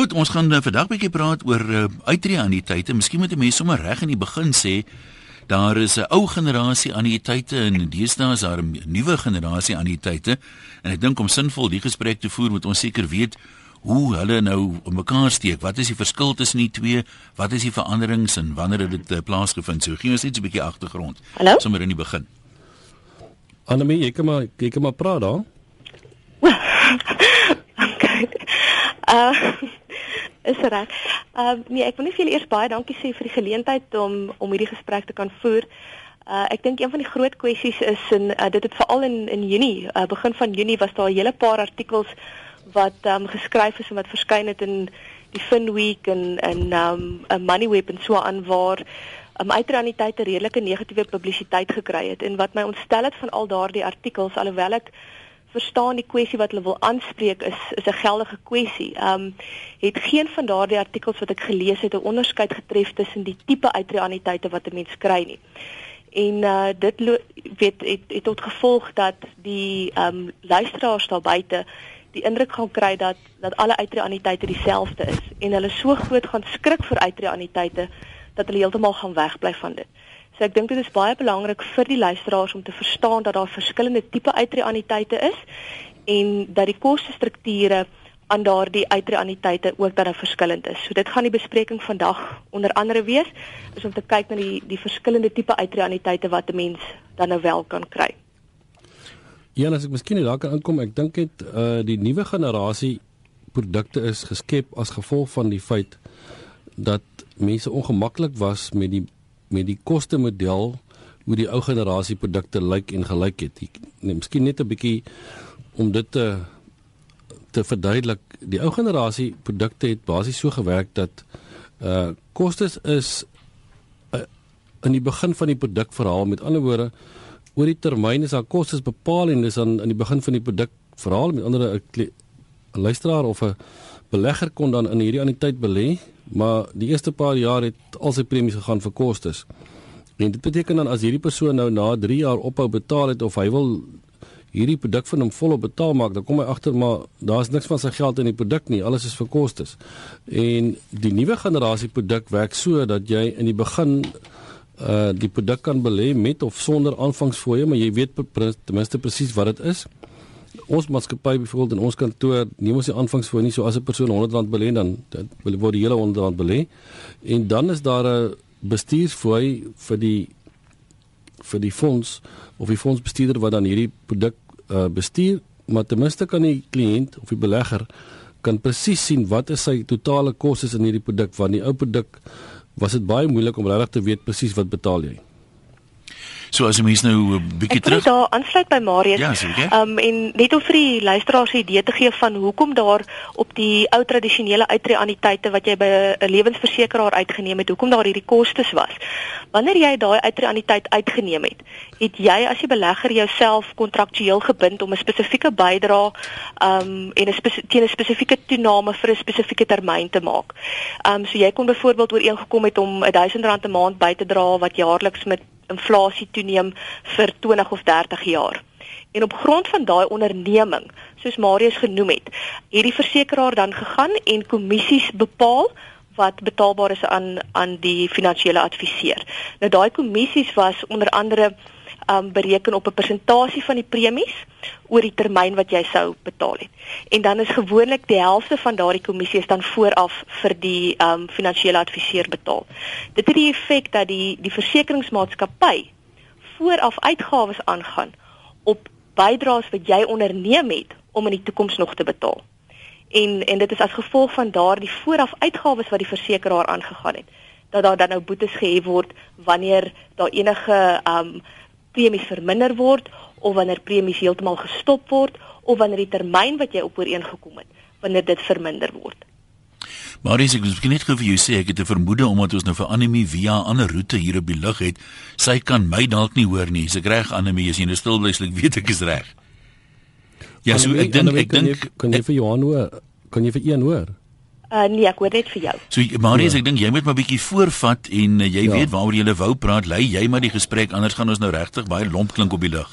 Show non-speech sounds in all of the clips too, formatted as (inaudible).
Goed, ons gaan uh, vandag 'n bietjie praat oor uh, uitreë anniteite. Miskien moet 'n mens sommer reg in die begin sê daar is 'n ou generasie anniteite en deesdae is daar 'n nuwe generasie anniteite. En ek dink om sinvol die gesprek te voer moet ons seker weet hoe hulle nou op mekaar steek. Wat is die verskil tussen die twee? Wat is die veranderings en wanneer het dit uh, plaasgevind? So gee ons net 'n bietjie agtergrond. Sommer in die begin. Anemie, ek kom maar ek kom maar praat dan. (laughs) okay. Uh (laughs) is reg. Ehm uh, nee, ek wil net vir julle eers baie dankie sê vir die geleentheid om om hierdie gesprek te kan voer. Uh ek dink een van die groot kwessies is in uh, dit het veral in in Junie, uh, begin van Junie was daar 'n hele paar artikels wat ehm um, geskryf is en wat verskyn het in die Fin Week en en ehm um, 'n Money Web en so aan waar um, uitreaniteite redelike negatiewe publisiteit gekry het en wat my ontstel het van al daardie artikels alhoewel ek verstaan die kwessie wat hulle wil aanspreek is is 'n geldige kwessie. Ehm um, het geen van daardie artikels wat ek gelees het 'n onderskeid getref tussen die tipe uitreaniteite wat 'n mens kry nie. En uh dit weet het, het tot gevolg dat die ehm um, luisteraars daar buite die indruk gaan kry dat dat alle uitreaniteite dieselfde is en hulle so groot gaan skrik vir uitreaniteite dat hulle heeltemal gaan wegbly van dit. So ek dink dit is baie belangrik vir die luisteraars om te verstaan dat daar verskillende tipe uitreaniteite is en dat die kostestrukture aan daardie uitreaniteite ook dan nou verskillend is. So dit gaan die bespreking vandag onder andere wees is om te kyk na die die verskillende tipe uitreaniteite wat 'n mens dan nou wel kan kry. Ja, as ek miskien daar kan inkom, ek dink dit uh die nuwe generasie produkte is geskep as gevolg van die feit dat mense ongemaklik was met die met die koste model hoe die ou generasie produkte lyk en gelyk het. Nee, miskien net 'n bietjie om dit te te verduidelik. Die ou generasie produkte het basies so gewerk dat uh kostes is uh, in die begin van die produkverhaal. Met ander woorde, oor die termyn is daar kostes bepaal en dis aan in die begin van die produkverhaal. Met ander 'n luisteraar of 'n belegger kon dan in hierdie anniteit belê maar die eerste paar jaar het al sy premies gegaan vir kostes. En dit beteken dan as hierdie persoon nou na 3 jaar ophou betaal het of hy wil hierdie produk van hom volop betaal maak, dan kom hy agter maar daar's niks van sy geld in die produk nie, alles is vir kostes. En die nuwe generasie produk werk so dat jy in die begin uh die produk kan belê met of sonder aanvangsfooie, maar jy weet ten minste presies wat dit is ons maatskappy byvoorbeeld in ons kantoor neem ons die aanvangsfoon nie. So as 'n persoon R100 belê dan wil word die hele R100 belê. En dan is daar 'n bestuursfooi vir die vir die fonds of die fondsbestuurder wat dan hierdie produk uh, bestuur. Maar ten minste kan die kliënt of die belegger kan presies sien wat is sy totale kostes in hierdie produk. Want die ou produk was dit baie moeilik om regtig te weet presies wat betaal jy So as jy mens nou 'n bietjie terug daar aansluit by Marius. Ja, seker. Um en net om vir die luisteraars 'n idee te gee van hoekom daar op die ou tradisionele uitreaniteite wat jy by 'n lewensversekeraar uitgeneem het, hoekom daar hierdie kostes was. Wanneer jy daai uitreaniteit uitgeneem het, het jy as jy belegger jouself kontraktueel gebind om 'n spesifieke bydrae um en 'n teen 'n spesifieke toename vir 'n spesifieke termyn te maak. Um so jy kon byvoorbeeld ooreengekom het om R1000 'n maand by te dra wat jaarliks met inflasie toeneem vir 20 of 30 jaar. En op grond van daai onderneming, soos Marius genoem het, het die versekeraar dan gegaan en kommissies bepaal wat betaalbaar is aan aan die finansiële adviseur. Nou daai kommissies was onder andere um bereken op 'n persentasie van die premies oor die termyn wat jy sou betaal het. En dan is gewoonlik die helfte van daardie kommissie is dan vooraf vir die um finansiële adviseur betaal. Dit het die effek dat die die versekeringsmaatskappy vooraf uitgawes aangaan op bydraes wat jy onderneem het om in die toekoms nog te betaal. En en dit is as gevolg van daardie vooraf uitgawes wat die versekeraar aangegaan het dat daar dan nou boetes gehef word wanneer daar enige um premies verminder word of wanneer premies heeltemal gestop word of wanneer die termyn wat jy op ooreengekom het wanneer dit verminder word. Maar as ek mens net gou vir jou sê ek het 'n vermoede omdat ons nou vir Anemie via 'n ander roete hier op die lug het, sy kan my dalk nie hoor nie. Is ek reg Anemie as jy nou stil bly, ek weet ek is reg. Ja, so ek dink ek dink kan jy vir Johan hoor? Kan jy vir een hoor? Uh nee, ek hoor net vir jou. So Marius, ja. ek dink jy moet maar bietjie voorvat en uh, jy ja. weet waaroor jy wou praat. Lei jy maar die gesprek anders gaan ons nou regtig baie lomp klink op die lug.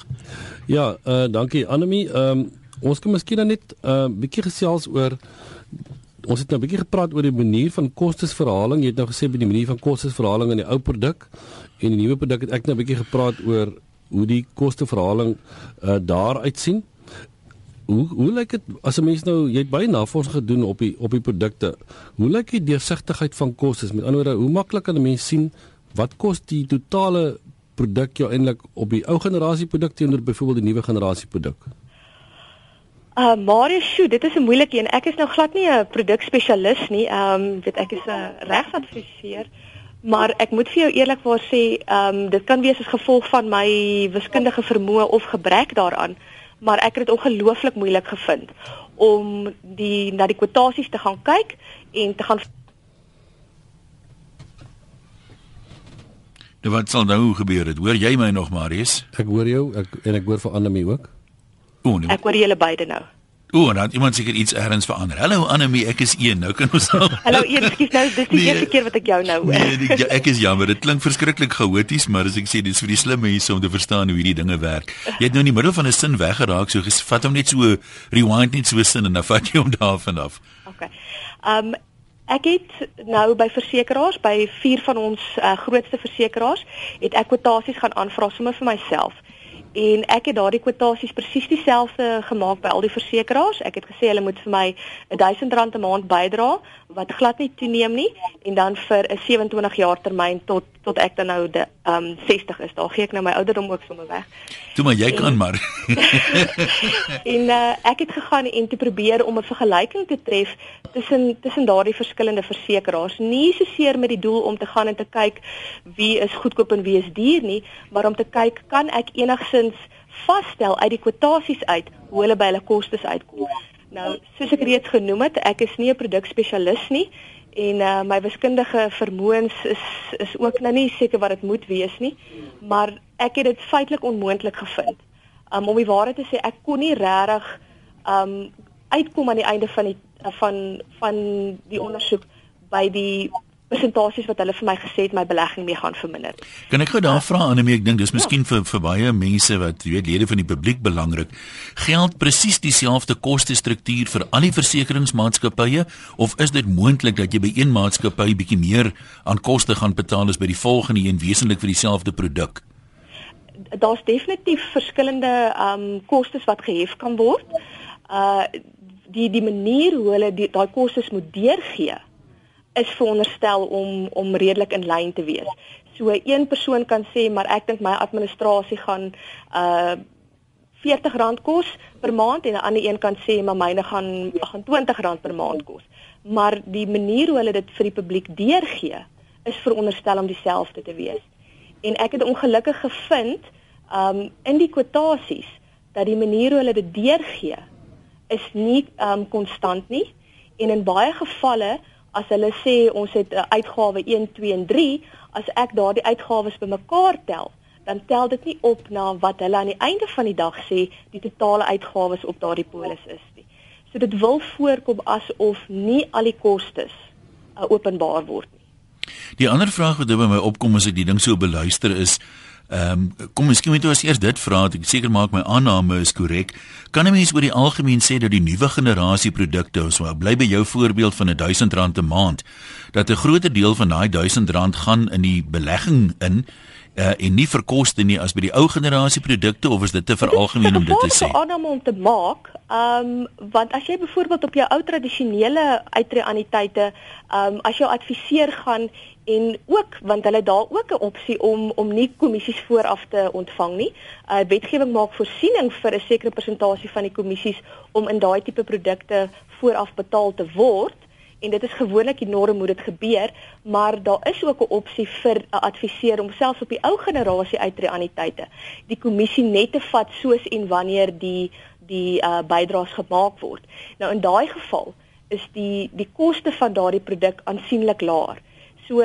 Ja, uh dankie Anemie. Ehm um, ons kan miskien net 'n uh, bietjie gesels oor ons het nou 'n bietjie gepraat oor die manier van kostesverhaling. Jy het nou gesê by die manier van kostesverhaling in die ou produk en die nuwe produk het ek nou 'n bietjie gepraat oor hoe die kosteverhaling uh, daar uitsien. Hoe hoe lyk dit as 'n mens nou jy het baie navorsing gedoen op die op die produkte. Hoe lyk die deursigtigheid van kostes? Met ander woorde, hoe maklik kan 'n mens sien wat kos die totale produk jou eintlik op die ou generasie produk teenoor byvoorbeeld die nuwe generasie produk? Uh Marius, sjoe, dit is 'n moeilike een. Ek is nou glad nie 'n produkspesialis nie. Ehm um, weet ek is 'n regsadviseur, maar ek moet vir jou eerlikwaar sê, ehm um, dit kan wees as gevolg van my wiskundige vermoë of gebrek daaraan, maar ek het dit ongelooflik moeilik gevind om die na die kwotasies te gaan kyk en te gaan Nou wat sal nou gebeur het? Hoor jy my nog, Marius? Ek hoor jou, ek en ek hoor vir Annelie ook. O, nee. Ek hoor julle beide nou. O, dan het iemand seker iets ergens verander. Hallo Annelie, ek is 1. Nou kan ons al (laughs) Hallo, ekskuus nou, dis die Nee. eerste keer wat ek jou nou hoor. Nee, die, ja, ek is jammer. Dit klink verskriklik chaoties, maar as ek sê dis vir die slim mense om te verstaan hoe hierdie dinge werk. Jy het nou in die middel van 'n sin weggeraak, so vat hom net so rewind net so sin en dan vat jy hom daarvan af. Okay. Um, ek het nou by versekerings, by vier van ons uh, grootste versekerings, het ek kwotasies gaan aanvra sommer vir myself. En ek het daardie kwotasies presies dieselfde gemaak by al die versekerings. Ek het gesê hulle moet vir my R1000 'n maand bydra wat glad nie toeneem nie en dan vir 'n 27 jaar termyn tot tot ek dan nou de ehm um, 60 is. Daar gee ek nou my ouderdom ook sommer weg. Toe maar jy kan maar. (laughs) En uh, ek het gegaan en te probeer om 'n vergelyking te tref tussen tussen daardie verskillende versekerings. Nie soseer met die doel om te gaan en te kyk wie is goedkoop en wie is duur nie, maar om te kyk kan ek enigsins vasstel uit die kwotasies uit hoe hulle by hulle kostes uitkom. Nou, soos ek reeds genoem het, ek is nie 'n produkspesialis nie en uh, my wiskundige vermoëns is is ook nou nie seker wat dit moet wees nie, maar ek het dit feitelik onmoontlik gevind. Um, om die waarheid te sê, ek kon nie regtig um uitkom aan die einde van die van van die ondersoek by die presentasies wat hulle vir my gesê het my belegging mee gaan verminder. Kan ek gou daar vra Annelie, ek dink dis miskien vir vir baie mense wat jy weet lede van die publiek belangrik. Geld presies dieselfde kostestruktuur vir al die versekeringsmaatskappye of is dit moontlik dat jy by een maatskappy bietjie meer aan koste gaan betaal as by die volgende een wesentlik vir dieselfde produk? Daar's definitief verskillende um kostes wat gehef kan word. Uh die die manier hoe hulle daai kostes moet deurgee is veronderstel om om redelik in lyn te wees. So een persoon kan sê maar ek dink my administrasie gaan uh R40 kos per maand en 'n ander een kan sê maar myne gaan gaan R20 per maand kos. Maar die manier hoe hulle dit vir die publiek deurgee is veronderstel om dieselfde te wees. En ek het ongelukkig gevind um in die kwotasies dat die manier hoe hulle dit deurgee is nie um konstant nie en in baie gevalle as hulle sê ons het 'n uitgawe 1 2 en 3 as ek daardie uitgawes bymekaar tel dan tel dit nie op na wat hulle aan die einde van die dag sê die totale uitgawes op daardie polis is nie. So dit wil voorkom asof nie al die kostes uh, openbaar word nie. Die ander vraag wat nou by my opkom as ek die ding so beluister is Ehm um, kom miskien moet ons eers dit vra, ek seker maak my aanname is korrek. Kan 'n mens oor die algemeen sê dat die nuwe generasie produkte, ons bly by jou voorbeeld van R1000 'n maand, dat 'n groter deel van daai R1000 gaan in die belegging in uh, en nie vir koste nie as by die ou generasie produkte of is dit te veralgemeen om dit te sê? Dit is 'n aanname om te maak, ehm um, want as jy byvoorbeeld op jou ou tradisionele uitreaniteite, ehm um, as jou adviseur gaan en ook want hulle daar ook 'n opsie om om nie kommissies vooraf te ontvang nie. Uh wetgewing maak voorsiening vir 'n sekere persentasie van die kommissies om in daai tipe produkte vooraf betaal te word en dit is gewoonlik die norm hoe dit gebeur, maar daar is ook 'n opsie vir 'n adviseur om selfs op die ou generasie uitreaniteite die kommissie net te vat soos en wanneer die die uh bydraes gemaak word. Nou in daai geval is die die koste van daardie produk aansienlik laer. So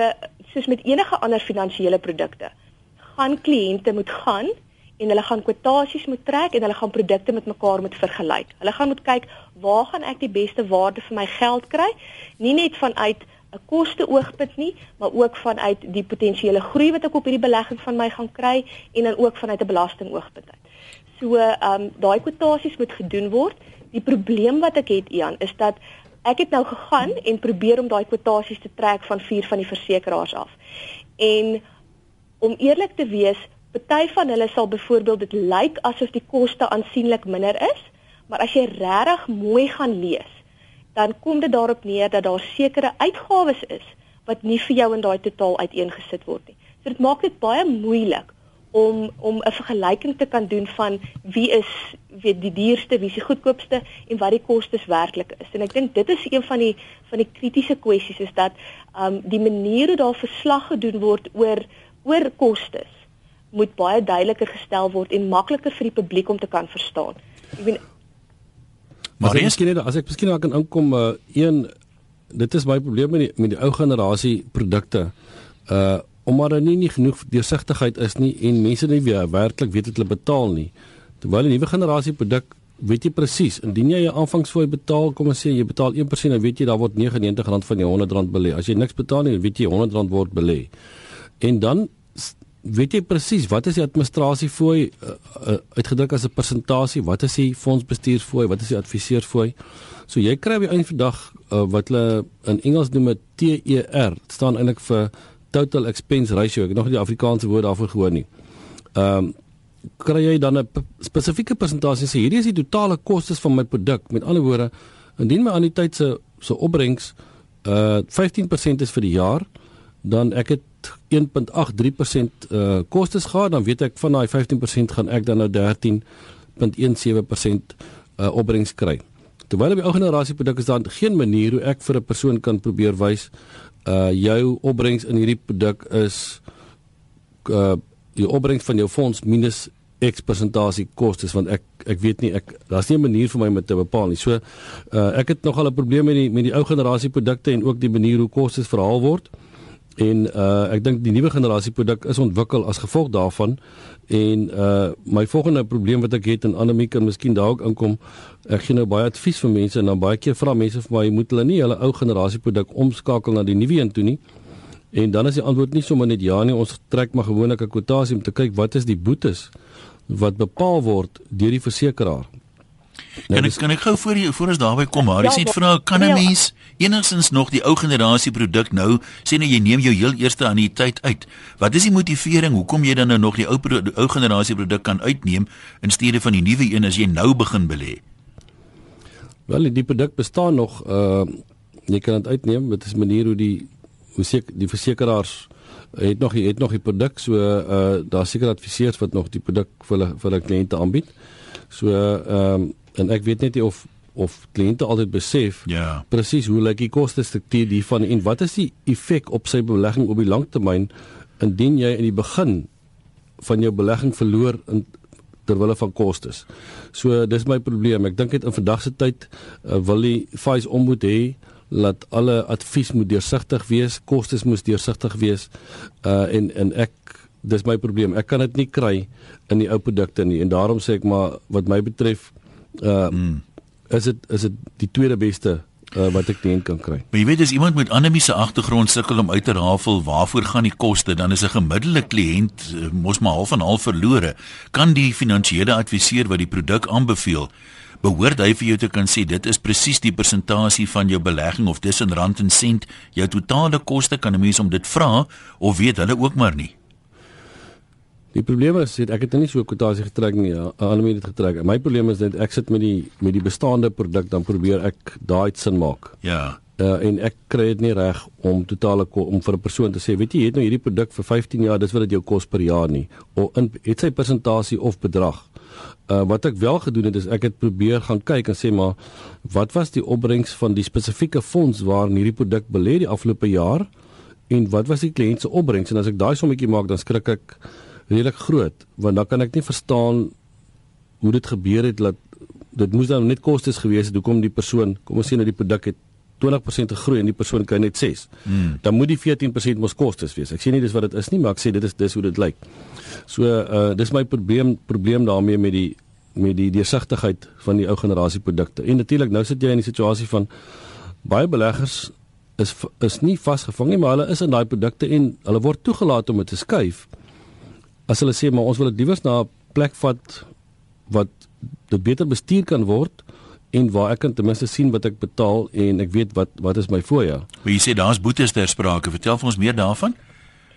soos met enige ander finansiële produkte, gaan kliënte moet gaan en hulle gaan kwotasies moet trek en hulle gaan produkte met mekaar moet vergelyk. Hulle gaan moet kyk waar gaan ek die beste waarde vir my geld kry? Nie net vanuit 'n koste oogpunt nie, maar ook vanuit die potensiële groei wat ek op hierdie belegging van my gaan kry en dan ook vanuit 'n belasting oogpunt uit. So, ehm um, daai kwotasies moet gedoen word. Die probleem wat ek het Ian is dat ek het nou gegaan en probeer om daai kwotasies te trek van vier van die versekerings af. En om eerlik te wees, party van hulle sal byvoorbeeld dit lyk asof die koste aansienlik minder is, maar as jy regtig mooi gaan lees, dan kom dit daarop neer dat daar sekere uitgawes is wat nie vir jou in daai totaal uiteengesit word nie. So dit maak dit baie moeilik om om 'n vergelyking te kan doen van wie is weet die duurste, wie is die goedkoopste en wat die kostes werklik is. En ek dink dit is een van die van die kritiese kwessies is dat um die manier hoe daar verslag gedoen word oor oor kostes moet baie duideliker gestel word en makliker vir die publiek om te kan verstaan. Ek weet Maar as ek miskien as ek miskien kan inkom uh, een dit is my probleem met die met die ou generasie produkte. Uh omdat daar nie, nie genoeg deursigtigheid is nie en mense nie weer werklik weet wat hulle betaal nie. Terwyl 'n nuwe generasie produk weet jy presies, indien jy 'n aanvangsfooi betaal, kom ons sê jy betaal 1%, dan weet jy daar word R99 van jou R100 belê. As jy niks betaal nie, weet jy R100 word belê. En dan weet jy presies wat is die administrasiefooi uh, uh, uitgedruk as 'n persentasie, wat is die fondsbestuursfooi, wat is die adviseursfooi. So jy kry by een vandag uh, wat hulle in Engels noem 'n TER, dit staan eintlik vir total expense ratio. Ek het nog nie die Afrikaanse woord daarvoor gehoor nie. Ehm um, kry jy dan 'n spesifieke persentasie sê hierdie is die totale kostes van my produk. Met ander woorde, indien my anniteit se se opbrengs uh 15% is vir die jaar, dan ek het 1.83% uh kostes gehad, dan weet ek van daai 15% gaan ek dan nou 13.17% uh opbrengs kry. Terwyl by ou generasie produk is daar geen manier hoe ek vir 'n persoon kan probeer wys uh jou opbrengs in hierdie produk is uh die opbrengs van jou fonds minus X persentasie kostes want ek ek weet nie ek daar's nie 'n manier vir my om dit te bepaal nie. So uh ek het nogal 'n probleem met die met die ou generasie produkte en ook die manier hoe kostes verhaal word. En uh ek dink die nuwe generasie produk is ontwikkel as gevolg daarvan. En uh my volgende probleem wat ek het en Annelie kan miskien daar ook inkom ek gee nou baie advies vir mense en dan baie keer vra mense vir my moet hulle nie hulle ou generasie produk omskakel na die nuwe een toe nie? En dan is die antwoord nie sommer net ja nie ons trek maar gewoonlik 'n kwotasie om te kyk wat is die boetes wat bepaal word deur die versekeraar Nou, kan ek kan ek gou voor jy voor ons daarby kom maar jy ja, sê vra kan 'n ja. mens enigstens nog die ou generasie produk nou sê nou jy neem jou heel eerste anniteit uit? Wat is die motivering hoekom jy dan nou nog die ou ou generasie produk kan uitneem in steede van die nuwe een as jy nou begin belê? Wel die produk bestaan nog uh jy kan dit uitneem. Dit is 'n manier hoe die hoe seker die versekeraars het nog het nog die produk so uh daar seker adviseurs wat nog die produk vir hulle vir hulle kliënte aanbied. So ehm uh, en ek weet net nie of of kliënte altyd besef ja presies hoe lyk die koste struktuur hiervan en wat is die effek op sy belegging op die langtermyn indien jy in die begin van jou belegging verloor in terwyl van kostes. So dis my probleem. Ek dink dit in vandag se tyd uh, wil die FIS om moet hê dat alle advies moet deursigtig wees, kostes moet deursigtig wees. Uh en en ek dis my probleem. Ek kan dit nie kry in die ou produkte nie en daarom sê ek maar wat my betref uh mm. is dit is dit die tweede beste uh, wat ek dink kan kry. Maar jy weet as iemand met anemie se agtergrond sukkel om uit te rafel waarvoor gaan die koste, dan is 'n gemiddelde kliënt uh, mos maar half en half verlore. Kan die finansiële adviseur wat die produk aanbeveel, behoort hy vir jou te kan sê dit is presies die persentasie van jou belegging of dis in rand en sent jou totale koste kan 'n mens om dit vra of weet hulle ook maar nie. Die probleem is dit ek het nie so 'n kwotasie getrek nie. Ja, Almal het getrek. My probleem is dat ek sit met die met die bestaande produk dan probeer ek daai sin maak. Ja. Uh, en ek kry dit nie reg om totale om vir 'n persoon te sê, weet jy, jy het nou hierdie produk vir 15 jaar, dis wat dit jou kos per jaar nie. Of in het sy persentasie of bedrag. Uh wat ek wel gedoen het is ek het probeer gaan kyk en sê maar wat was die opbrengs van die spesifieke fonds waarin hierdie produk belê die afgelope jaar en wat was die kliënt se opbrengs en as ek daai sommetjie maak dan skrik ek redelik groot want dan kan ek nie verstaan hoe dit gebeur het dat dit moes dan net kostes gewees het hoekom die persoon kom ons sê nou die produk het 20% gegroei en die persoon kry net 6. Hmm. Dan moet die 14% mos kostes wees. Ek sê nie dis wat dit is nie, maar ek sê dit is dis hoe dit lyk. So uh dis my probleem probleem daarmee met die met die deursigtigheid van die ou generasie produkte. En natuurlik nou sit jy in die situasie van baie beleggers is is nie vasgevang nie, maar hulle is in daai produkte en hulle word toegelaat om dit te skuif as hulle sê maar ons wil dit liewers na 'n plek vat wat dit beter bestuur kan word en waar ek kan ten minste sien wat ek betaal en ek weet wat wat is my fooie. Maar jy sê daar's boetes ter sprake. Vertel vir ons meer daarvan.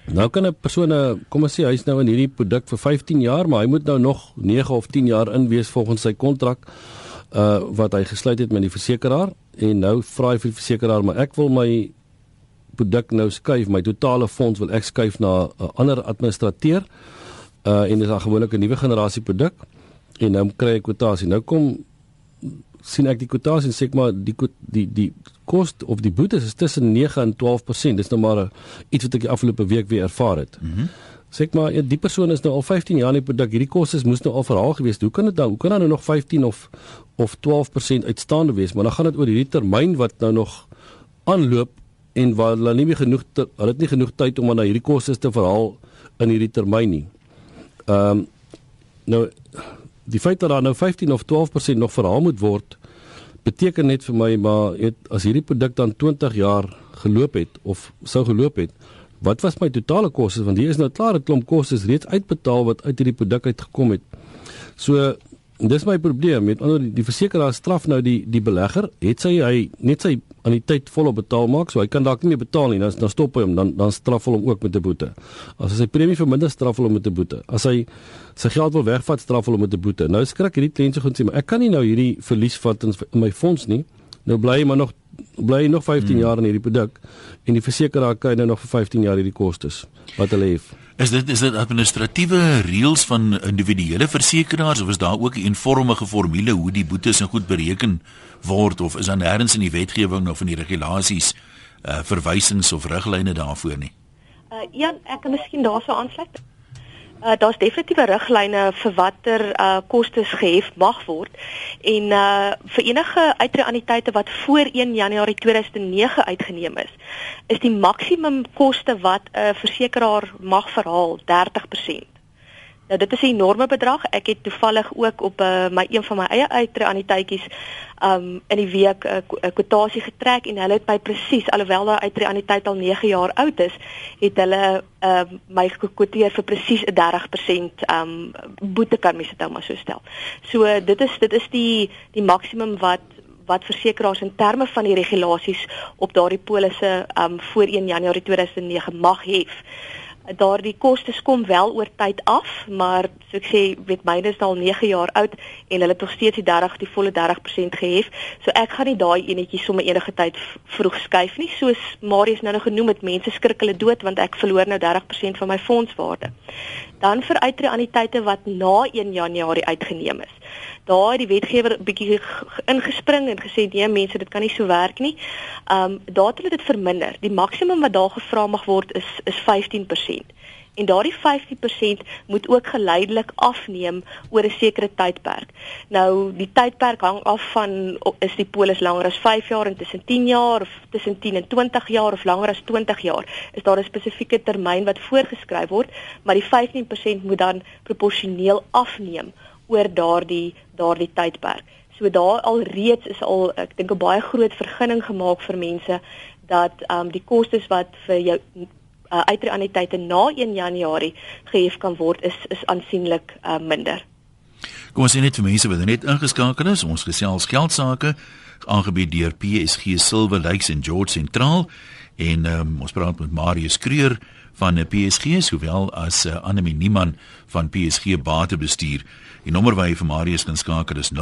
Nou kan 'n persoon kom ons sê hy's nou in hierdie produk vir 15 jaar, maar hy moet nou nog 9 of 10 jaar in wees volgens sy kontrak uh wat hy gesluit het met die versekeraar en nou vra hy vir die versekeraar maar ek wil my produk nou skuif, my totale fonds wil ek skuif na 'n ander administrateur uh en dis 'n gewone nuwe generasie produk en nou kry ek kwotasie. Nou kom sien ek die kwotasie en sê ek maar die die die kos of die boetes is tussen 9 en 12%. Dis nou maar uh, iets wat ek die afgelope week weer ervaar het. Mm sê ek maar ja, die persoon is nou al 15 jaar in die produk. Hierdie kostes moes nou al verhaal gewees. Hoe kan dit dan? Hoe kan dan nou nog 15 of of 12% uitstaande wees? Maar dan gaan dit oor hierdie termyn wat nou nog aanloop en waar hulle nie meer genoeg hulle het nie genoeg tyd om aan hierdie kostes te verhaal in hierdie termyn nie. Ehm um, nou die feit dat daar nou 15 of 12% nog verhaal moet word beteken net vir my maar het, as hierdie produk dan 20 jaar geloop het of sou geloop het wat was my totale kostes want hier is nou klaar 'n klomp kostes reeds uitbetaal wat uit hierdie produk uitgekom het so dis my probleem met ander die, versekeraar straf nou die die belegger het sy hy net sy aan die tyd volop betaal maak, so hy kan dalk nie meer betaal nie, dan dan stop hy hom, dan dan straf hulle hom ook met 'n boete. As hy sy premie verminder, straf hulle hom met 'n boete. As hy sy geld wil wegvat, straf hulle hom met 'n boete. Nou skrik hierdie kliënt se goed sê, maar ek kan nie nou hierdie verlies vat in, in my fonds nie. Nou bly hy maar nog bly nog 15 hmm. jaar in hierdie produk en die versekeraar kry nou nog vir 15 jaar hierdie kostes wat hulle het. Is dit is dit administratiewe reëls van individuele versekerings of is daar ook 'n eenvormige formule hoe die boetes en goed bereken word of is daar nêrens in die wetgewing of in die regulasies uh, verwysings of riglyne daarvoor nie? Uh, Jan, ek kan miskien daarso aansluit. Uh, daar's definitiewe riglyne vir watter uh, kostes gehef mag word en uh, vir enige uitreaniteite wat voor 1 Januarie 2009 uitgeneem is, is die maksimum koste wat 'n uh, versekeraar mag verhaal 30%. Nou dit is 'n enorme bedrag. Ek het toevallig ook op uh, my een van my eie uitreaniteitjies um in die week 'n uh, kwotasie getrek en hulle het by presies alhoewel daai uitreaniteit al 9 jaar oud is, het hulle um my gekwoteer vir presies 'n 30% um boete kan mens dit nou maar so stel. So dit is dit is die die maksimum wat wat versekerings in terme van die regulasies op daardie polisse um voor 1 Januarie 2009 mag hê daardie kostes kom wel oor tyd af, maar so ek sê, weet myne is al 9 jaar oud en hulle het nog steeds die 30 die volle 30% gehef. So ek gaan nie daai enetjie sommer enige tyd vroeg skuif nie. Soos Marius nou nog genoem het, mense skrik hulle dood want ek verloor nou 30% van my fondswaarde. Dan vir uitreë aan die tye wat na 1 Januarie uitgeneem is daar die wetgewer bietjie ingespring en gesê nee mense dit kan nie so werk nie. Um daar het hulle dit verminder. Die maksimum wat daar gevra mag word is is 15%. En daardie 15% moet ook geleidelik afneem oor 'n sekere tydperk. Nou die tydperk hang af van is die polis langer as 5 jaar en tussen 10 jaar of tussen 10 en 20 jaar of langer as 20 jaar. Is daar 'n spesifieke termyn wat voorgeskryf word, maar die 15% moet dan proporsioneel afneem oor daardie daardie tydperk. So daar al reeds is al ek dink 'n baie groot vergunning gemaak vir mense dat ehm um, die kostes wat vir jou uh, uitreaniteite na 1 Januarie gehef kan word is is aansienlik uh, minder. Kom ons sien net vir mense wat net ingeskakel is, ons gesels geldsaake aangebied deur PSG Silver Lakes in George Sentraal en um, ons praat met Marius Kreur van PSG sowel as uh, Annelie Niman van PSG Batebestuur. Die nommer waar jy vir Marius kan skakel is 0861348190.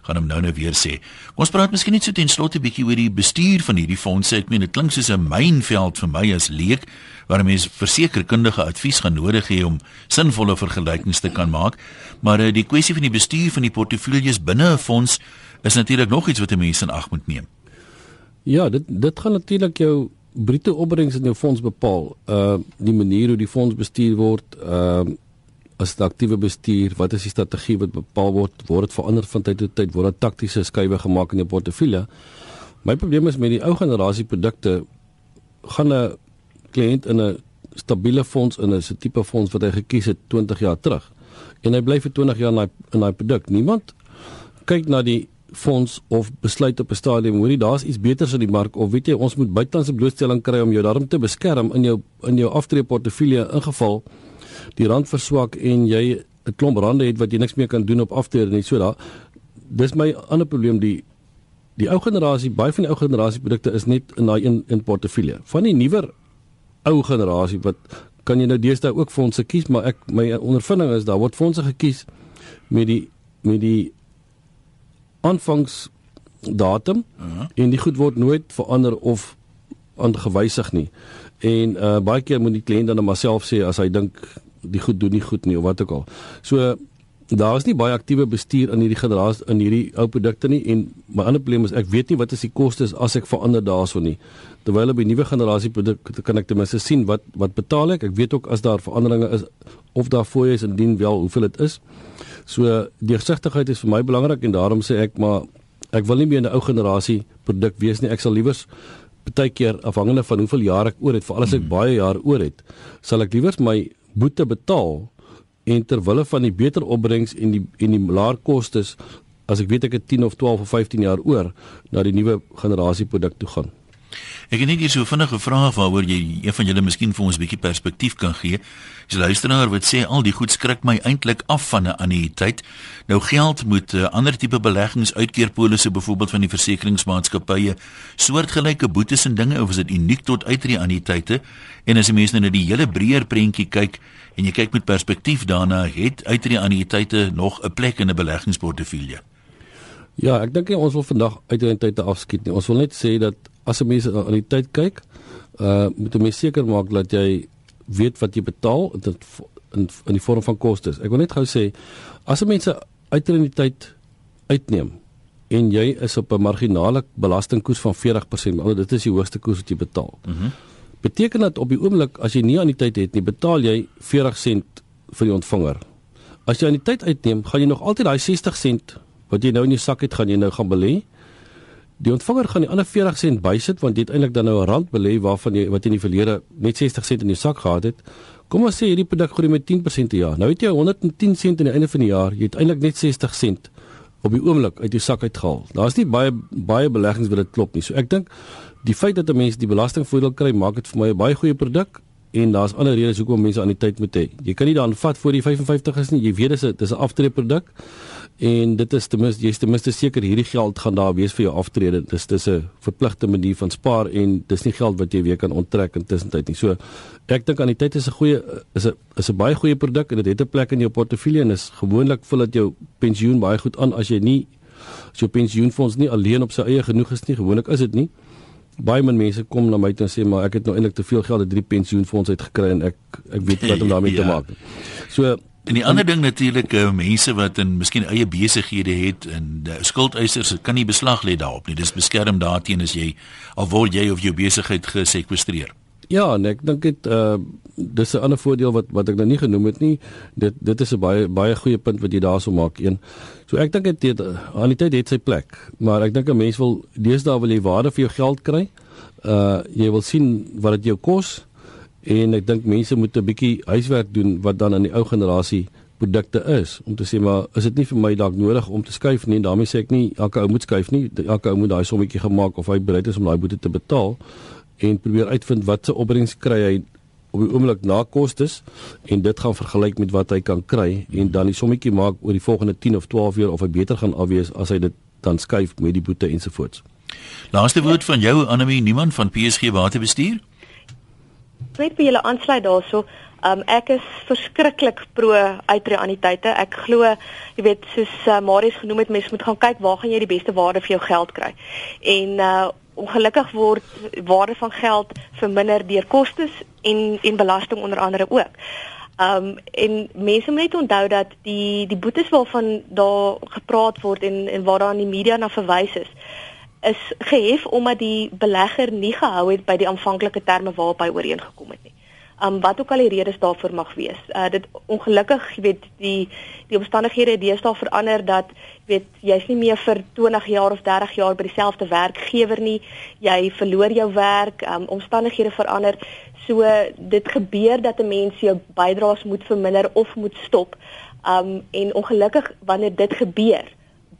Gaan hom nou nou weer sê. Ons praat miskien net so ten slotte 'n bietjie oor die bestuur van hierdie fondse. Ek meen dit klink soos 'n mynveld vir my as leek waar mense versekerkundige advies gaan nodig hê om sinvolle vergelykings te kan maak. Maar uh, die kwessie van die bestuur van die portefeuilles binne 'n fonds is natuurlik nog iets wat 'n mens in ag moet neem. Ja, dit dit gaan natuurlik jou bruto opbrengs in jou fonds bepaal. Uh die manier hoe die fonds bestuur word, uh as dit aktiewe bestuur, wat is die strategie wat bepaal word? Word dit verander van tyd tot tyd? Word daar taktiese skuwe gemaak in jou portefeulje? My probleem is met die ou generasie produkte gaan 'n kliënt in 'n stabiele fonds in 'n tipe fonds wat hy gekies het 20 jaar terug en hy bly vir 20 jaar in daai in daai produk. Niemand kyk na die fonds of besluit op 'n stadium hoorie daar's iets beters in die mark of weet jy ons moet buitelandse blootstelling kry om jou daarom te beskerm in jou in jou aftree portefeulje ingeval die rand verswak en jy 'n klomp rande het wat jy niks meer kan doen op aftrede nie. So daar dis my ander probleem die die ou generasie, baie van die ou generasie produkte is net in daai in, in portefeulje. Van die nuwer ou generasie wat kan jy nou deesdae ook fondse kies, maar ek my ondervinding is daar word fondse gekies met die met die aanvangs datum uh -huh. en die goed word nooit verander of aangewysig nie. En uh baie keer moet die kliënt dan maar self sê as hy dink die goed doen nie goed nie of wat ook al. So daar is nie baie aktiewe bestuur in hierdie generasie in hierdie ou produkte nie en my ander probleem is ek weet nie wat is die kostes as ek verander daarso nie. Terwyl op die nuwe generasie produkte kan ek ten minste sien wat wat betaal ek. Ek weet ook as daar veranderinge is of daar fooie is indien wel hoeveel dit is. So deursigtigheid is vir my belangrik en daarom sê ek maar ek wil nie meer 'n ou generasie produk wees nie. Ek sal liewers baie keer afhangende van hoeveel jaar ek oor het, veral as ek hmm. baie jaar oor het, sal ek liewers my boete betaal en ter wille van die beter opbrengs en die en die laer kostes as ek weet ek het 10 of 12 of 15 jaar oor na die nuwe generasie produk toe gaan. Ek het net hier so vinnige vrae waaroor jy een van julle miskien vir ons 'n bietjie perspektief kan gee. Dis luisteraar wat sê al die goed skrik my eintlik af van 'n annuïteit. Nou geld moet 'n uh, ander tipe beleggings uitkeerpolisse byvoorbeeld van die versekeringsmaatskappye soortgelyke boetes en dinge of is dit uniek tot uitreë annuïteite? En as jy mense nou na die hele breër prentjie kyk en jy kyk met perspektief daarna, het uitreë annuïteite nog 'n plek in 'n beleggingsportefeulje? Ja, ek dink ons wil vandag uitreë annuïteite afskiet nie. Ons wil net sê dat as 'n mens aan die tyd kyk, uh moet jy seker maak dat jy weet wat jy betaal in in, in die vorm van kostes. Ek wil net gou sê as 'n mens uit in die tyd uitneem en jy is op 'n marginale belastingkoers van 40%, maar dit is die hoogste koers wat jy betaal. Mhm. Mm beteken dat op die oomblik as jy nie aan die tyd het nie, betaal jy 40 sent vir die ontvanger. As jy aan die tyd uitneem, gaan jy nog altyd daai 60 sent wat jy nou in jou sak het, gaan jy nou gaan belê. Die ontvanger gaan die ander 40 sent bysit want jy het eintlik dan nou 'n rand belê waarvan jy wat in die verlede net 60 sent in jou sak gehad het. Kom ons sê hierdie produk groei met 10% per jaar. Nou het jy 110 sent aan die einde van die jaar. Jy het eintlik net 60 sent op die oomblik uit jou sak uitgehaal. Daar's nie baie baie beleggings wat dit klop nie. So ek dink die feit dat 'n mens die belastingvoordeel kry, maak dit vir my 'n baie goeie produk en daar's ander redes hoekom mense aan die tyd moet hê. Jy kan nie dan vat voor die 55 is nie. Jy weet dis 'n dis 'n aftreeproduk en dit is ten minste jy's ten minste seker hierdie geld gaan daar wees vir jou aftrede. Dis dis 'n verpligte manier van spaar en dis nie geld wat jy weer kan onttrek in tussentyd nie. So ek dink aan die tyd is 'n goeie is 'n is 'n baie goeie produk en dit het 'n plek in jou portefeulje en is gewoonlik vul dit jou pensioen baie goed aan as jy nie as jou pensioenfonds nie alleen op sy eie genoeg is nie. Gewoonlik is dit nie. Baie min mense kom na my toe en sê maar ek het nou eintlik te veel geld uit drie pensioenfonds uitgekry en ek ek weet wat om daarmee (laughs) ja. te maak. So En die ander ding natuurlik, uh, mense wat in miskien eie besighede het en uh, skuldeisers kan nie beslag lê daarop nie. Dis beskerm daarteen as jy al word jy of jou besigheid gesekwestreer. Ja, en ek dink dit uh dis 'n ander voordeel wat wat ek nou nie genoem het nie. Dit dit is 'n baie baie goeie punt wat jy daarso maak een. So ek dink dit aan die tyd het sy plek, maar ek dink 'n mens wil deesdae wil jy waarde vir jou geld kry. Uh jy wil sien wat dit jou kos en ek dink mense moet 'n bietjie huiswerk doen wat dan aan die ou generasie produkte is om te sê maar is dit nie vir my dalk nodig om te skuif nie daarmee sê ek nie elke ou moet skuif nie elke ou moet daai sommetjie gemaak of hy bereid is om daai boete te betaal en probeer uitvind wat se opbrengs kry hy op die oomblik na kostes en dit gaan vergelyk met wat hy kan kry en dan die sommetjie maak oor die volgende 10 of 12 jaar of hy beter gaan afwees as hy dit dan skuif met die boete ensovoorts. Laaste woord van jou Anemie niemand van PSG Waterbestuur? Net vir julle aansluit daarso. Um ek is verskriklik pro uitreaniteite. Ek glo, jy weet, soos uh, Marius genoem het, mens moet gaan kyk waar gaan jy die beste waarde vir jou geld kry. En uh ongelukkig word waarde van geld verminder deur kostes en en belasting onder andere ook. Um en mense moet net onthou dat die die boetes waarvan daar gepraat word en en waar daar in die media na verwys is, is gehef omdat die belegger nie gehou het by die aanvanklike terme waarop hy ooreengekom het nie. Um wat ook al die redes daarvoor mag wees. Uh dit ongelukkig, jy weet, die die omstandighede het deesdae verander dat jy weet jy's nie meer vir 20 jaar of 30 jaar by dieselfde werkgewer nie. Jy verloor jou werk, um omstandighede verander. So dit gebeur dat 'n mens jou bydraes moet verminder of moet stop. Um en ongelukkig wanneer dit gebeur,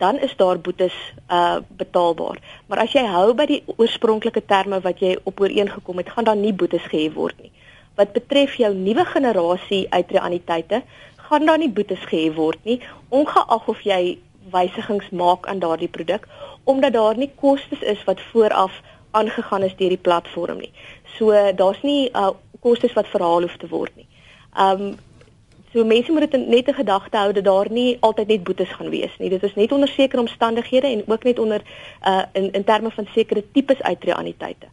dan is daar boetes uh betaalbaar. Maar as jy hou by die oorspronklike terme wat jy op ooreengekom het, gaan daar nie boetes gehef word nie. Wat betref jou nuwe generasie uitreaniteite, gaan daar nie boetes gehef word nie, ongeag of jy wysigings maak aan daardie produk, omdat daar nie kostes is wat vooraf aangegaan is deur die platform nie. So daar's nie uh, kostes wat verhaal hoef te word nie. Um so mense moet dit net 'n gedagte hou dat daar nie altyd net boetes gaan wees nie. Dit is net onder sekere omstandighede en ook net onder uh in in terme van sekere tipes uitreaniteite.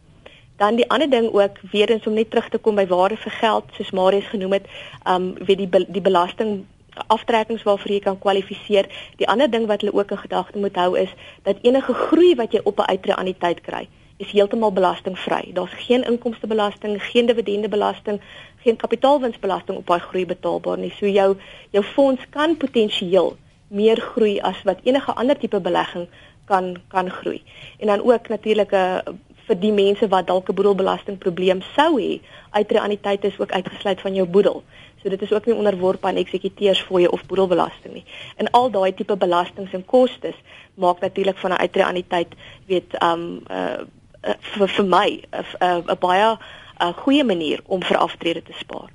Dan die ander ding ook weer eens om net terug te kom by waarde vir geld soos Marius genoem het, um weet die die belasting aftrekkings waarvoor jy kan kwalifiseer. Die ander ding wat hulle ook in gedagte moet hou is dat enige groei wat jy op 'n uitreaniteit kry, is heeltemal belastingvry. Daar's geen inkomstebelasting, geen dividendebelasting, geen kapitaalwinsbelasting op daai groei betaalbaar nie. So jou jou fonds kan potensieel meer groei as wat enige ander tipe belegging kan kan groei. En dan ook natuurlik 'n uh, vir die mense wat dalk 'n boedelbelastingprobleem sou hê, uitreaniteit is ook uitgesluit van jou boedel. So dit is ook nie onderworpe aan eksekuteursfooie of boedelbelasting nie. En al daai tipe belastings en kostes maak natuurlik van 'n uitreaniteit weet um uh uh, vir vir my 'n uh, 'n baie 'n goeie manier om vir aftrede te spaar.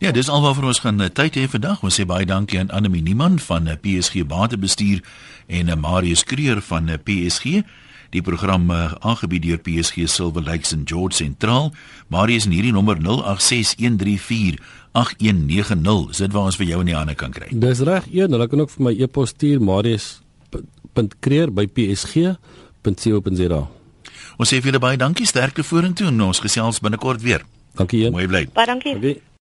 Ja, dis alwaar vir ons gaan uh, tyd hê vandag. Ons sê baie dankie aan Annelie Niman van uh, PSG Batebestuur en uh, Marius Kreer van PSG. Die program aangebied deur PSG Silver Lakes en George Sentraal. Marius in hierdie nommer 086134 8190. Dit waar ons vir jou in die hande kan kry. Dis reg, een, hulle kan ook vir my e-pos stuur marius.kreer@psg.co.za. Ons sê vir julle baie dankie, sterkte vorentoe en ons gesels binnekort weer. Dankie een. Mooi bly. Baie dankie. dankie.